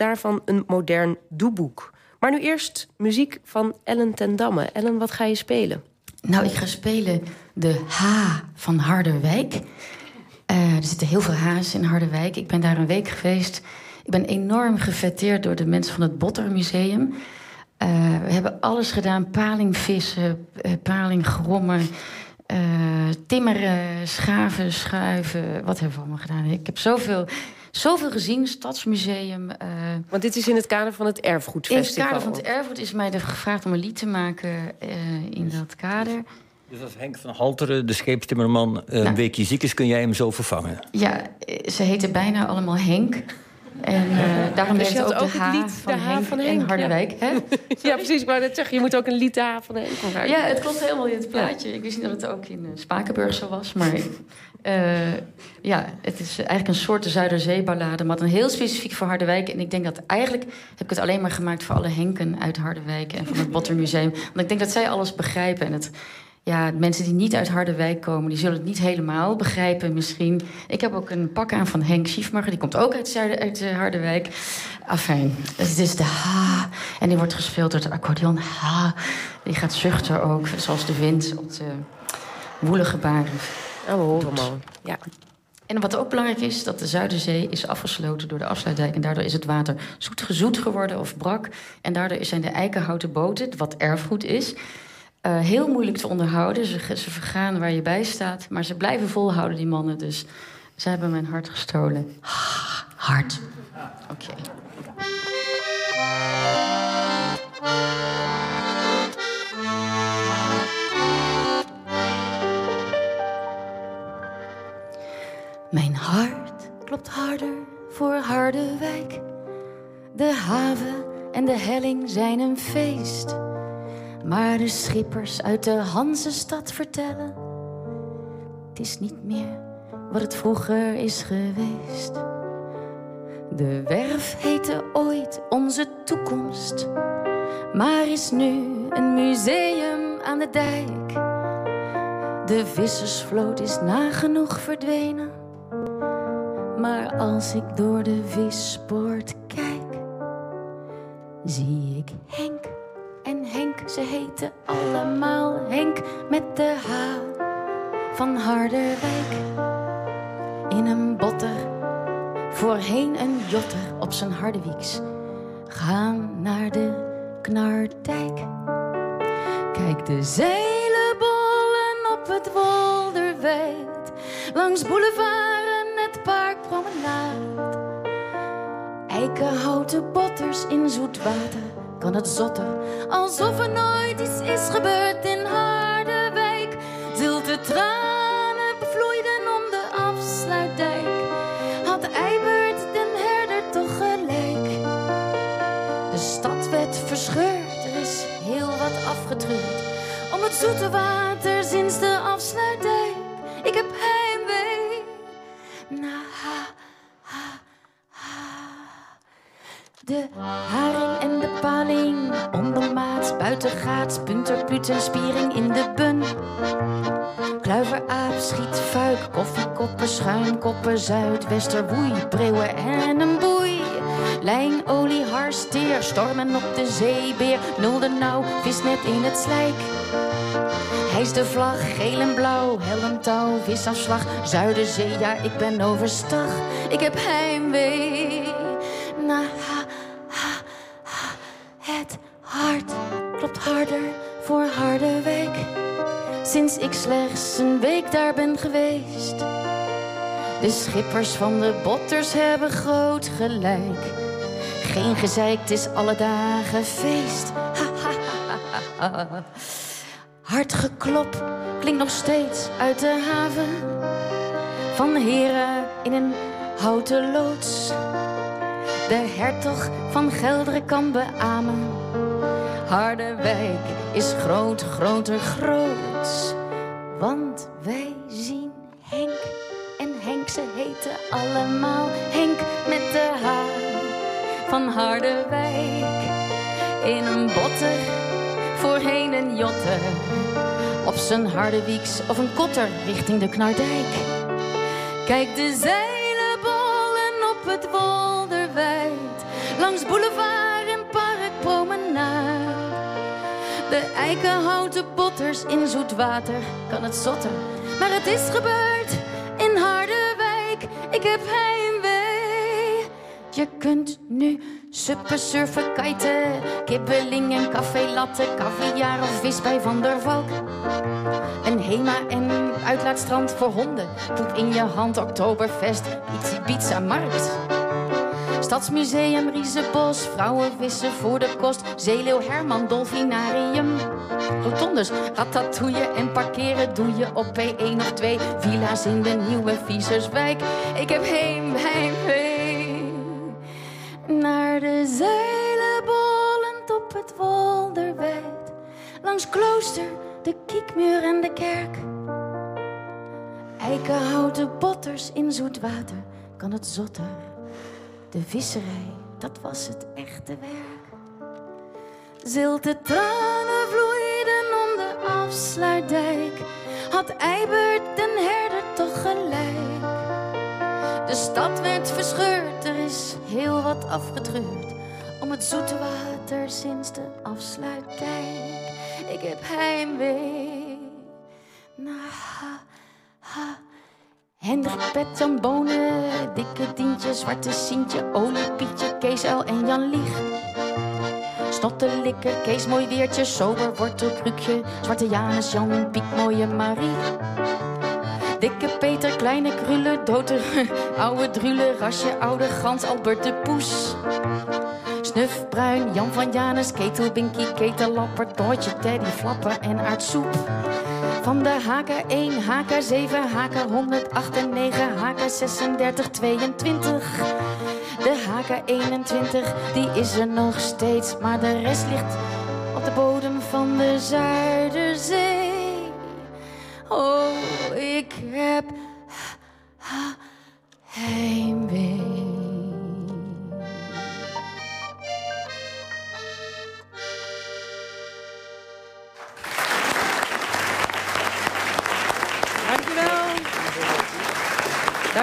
daarvan een modern doeboek. Maar nu eerst muziek van Ellen ten Damme. Ellen, wat ga je spelen? Nou, ik ga spelen de H van Harderwijk. Uh, er zitten heel veel H's in Harderwijk. Ik ben daar een week geweest. Ik ben enorm gefetteerd door de mensen van het Bottermuseum. Uh, we hebben alles gedaan: palingvissen, uh, palinggrommen, uh, timmeren, schaven, schuiven. Wat hebben we allemaal gedaan? Ik heb zoveel, zoveel gezien, Stadsmuseum. Want dit is in het kader van het Erfgoedfestival. In het kader van het Erfgoed is mij gevraagd om een lied te maken in dat kader. Dus als Henk van Halteren, de scheepstimmerman, een nou, weekje ziek is... kun jij hem zo vervangen? Ja, ze heten bijna allemaal Henk. En uh, daarom dus heeft ook, ook de H, lied, van, de H Henk van Henk Harderwijk. Ja, ja precies. Ik wou net zeggen, je moet ook een lied de H van Henk van Ja, het klopt helemaal in het plaatje. Ik wist niet dat het ook in uh, Spakenburg zo was. Maar uh, ja, het is eigenlijk een soort Zuiderzeeballade... maar dan heel specifiek voor Harderwijk. En ik denk dat eigenlijk heb ik het alleen maar gemaakt... voor alle Henken uit Harderwijk en van het Bottermuseum. Want ik denk dat zij alles begrijpen. En het ja, mensen die niet uit Harderwijk komen, die zullen het niet helemaal begrijpen misschien. Ik heb ook een pak aan van Henk Schiefmacher, die komt ook uit, uit uh, Harderwijk. Afijn, het is de H. En die wordt gespeeld door het accordeon H. Die gaat zuchten ook, zoals de wind op de woelige baren. Ja, we horen hem Ja. En wat ook belangrijk is, dat de Zuiderzee is afgesloten door de afsluitdijk. En daardoor is het water zoet gezoet geworden of brak. En daardoor zijn de eikenhouten boten, wat erfgoed is, uh, heel moeilijk te onderhouden. Ze, ze vergaan waar je bij staat. Maar ze blijven volhouden, die mannen. Dus ze hebben mijn hart gestolen. Hart. Oké. Mijn hart klopt harder voor Harderwijk. De haven en de helling zijn een feest. Maar de schippers uit de Hansestad vertellen: Het is niet meer wat het vroeger is geweest. De werf heette ooit onze toekomst, maar is nu een museum aan de dijk. De vissersvloot is nagenoeg verdwenen. Maar als ik door de vispoort kijk, zie ik Henk en Henk. Ze heten allemaal Henk met de H van Harderwijk. In een botter, voorheen een jotter op zijn Harderwieks. Gaan naar de Knardijk. Kijk de zeilenbollen op het Wolderwijd. Langs boulevard en het parkpromenade. Eikenhouten botters in zoet water kan het zotten. Alsof er nooit iets is gebeurd in Harderwijk. Zilte tranen bevloeiden om de afsluitdijk. Had Eibert den herder toch gelijk. De stad werd verscheurd, er is heel wat afgetreurd. Om het zoete water sinds de afsluitdijk. De haring en de paling, ondermaats, buitengaats, punter, puten, spiering in de bun. Kluiveraap, schiet, fuik, koffiekoppen, schuimkoppen, zuidwester, woei, preeuwen en een boei. Lijn, olie, harsteer, stormen op de zeebeer, nulde nauw, visnet in het slijk. Is de vlag, geel en blauw, helmtouw, visafslag, Zuiderzee, ja, ik ben overstag. Ik heb heimwee naar hart klopt harder voor Harderwijk. Sinds ik slechts een week daar ben geweest. De schippers van de botters hebben groot gelijk. Geen gezeik, het is alle dagen feest. Hard geklop klinkt nog steeds uit de haven. Van heren in een houten loods de hertog van Gelderen kan beamen. Harderwijk is groot, groter, groot. Want wij zien Henk en Henk, ze heten allemaal Henk met de H van Harderwijk. In een botter, voorheen een jotter. Op zijn Harderwieks of een kotter richting de Knardijk. Kijk de zeilenbollen op het wol langs boulevard De eikenhouten botters in zoet water kan het zotten. Maar het is gebeurd in Harderwijk. Ik heb heimwee. Je kunt nu suppen, surfen, kiten, kibbeling en café caviar of vis bij Van der Valk. Een Hema en uitlaatstrand voor honden, poep in je hand, Oktoberfest, Ibiza Markt. Stadsmuseum, Riesenbos, vrouwen vissen voor de kost, Zeeleeuw, Herman, Dolfinarium. Rotondes, ratatouille en parkeren doe je op P1 of 2. Villa's in de nieuwe Vieserswijk. Ik heb heim, heimwee naar de zeilen op het Wolderwijd. Langs klooster, de kiekmuur en de kerk. Eikenhouten botters in zoet water kan het zotter. De visserij, dat was het echte werk. Zilte tranen afsluitdijk. Had Eibert den herder toch gelijk? De stad werd verscheurd, er is heel wat afgetreurd. Om het zoete water sinds de afsluitdijk. Ik heb heimwee naar ha, ha. Hendrik Pet en Bonen, dikke dientje, zwarte Sientje, Olie, Pietje, Kees en Jan Lieg. Snottelikker, Kees mooi weertje, sober wortelkrukje, zwarte Janus, Jan, Piek, mooie Marie. Dikke Peter, kleine krullen, doter, oude drule, rasje, oude gans, Albert de Poes. Snufbruin, Jan van Janus, ketel, binky, ketellapper, Toortje, Teddy, Flapper en aardsoep. Van de HK1, HK7, HK108 en 9, HK36, 22. 21, die is er nog steeds. Maar de rest ligt op de bodem van de Zuiderzee. Oh, ik heb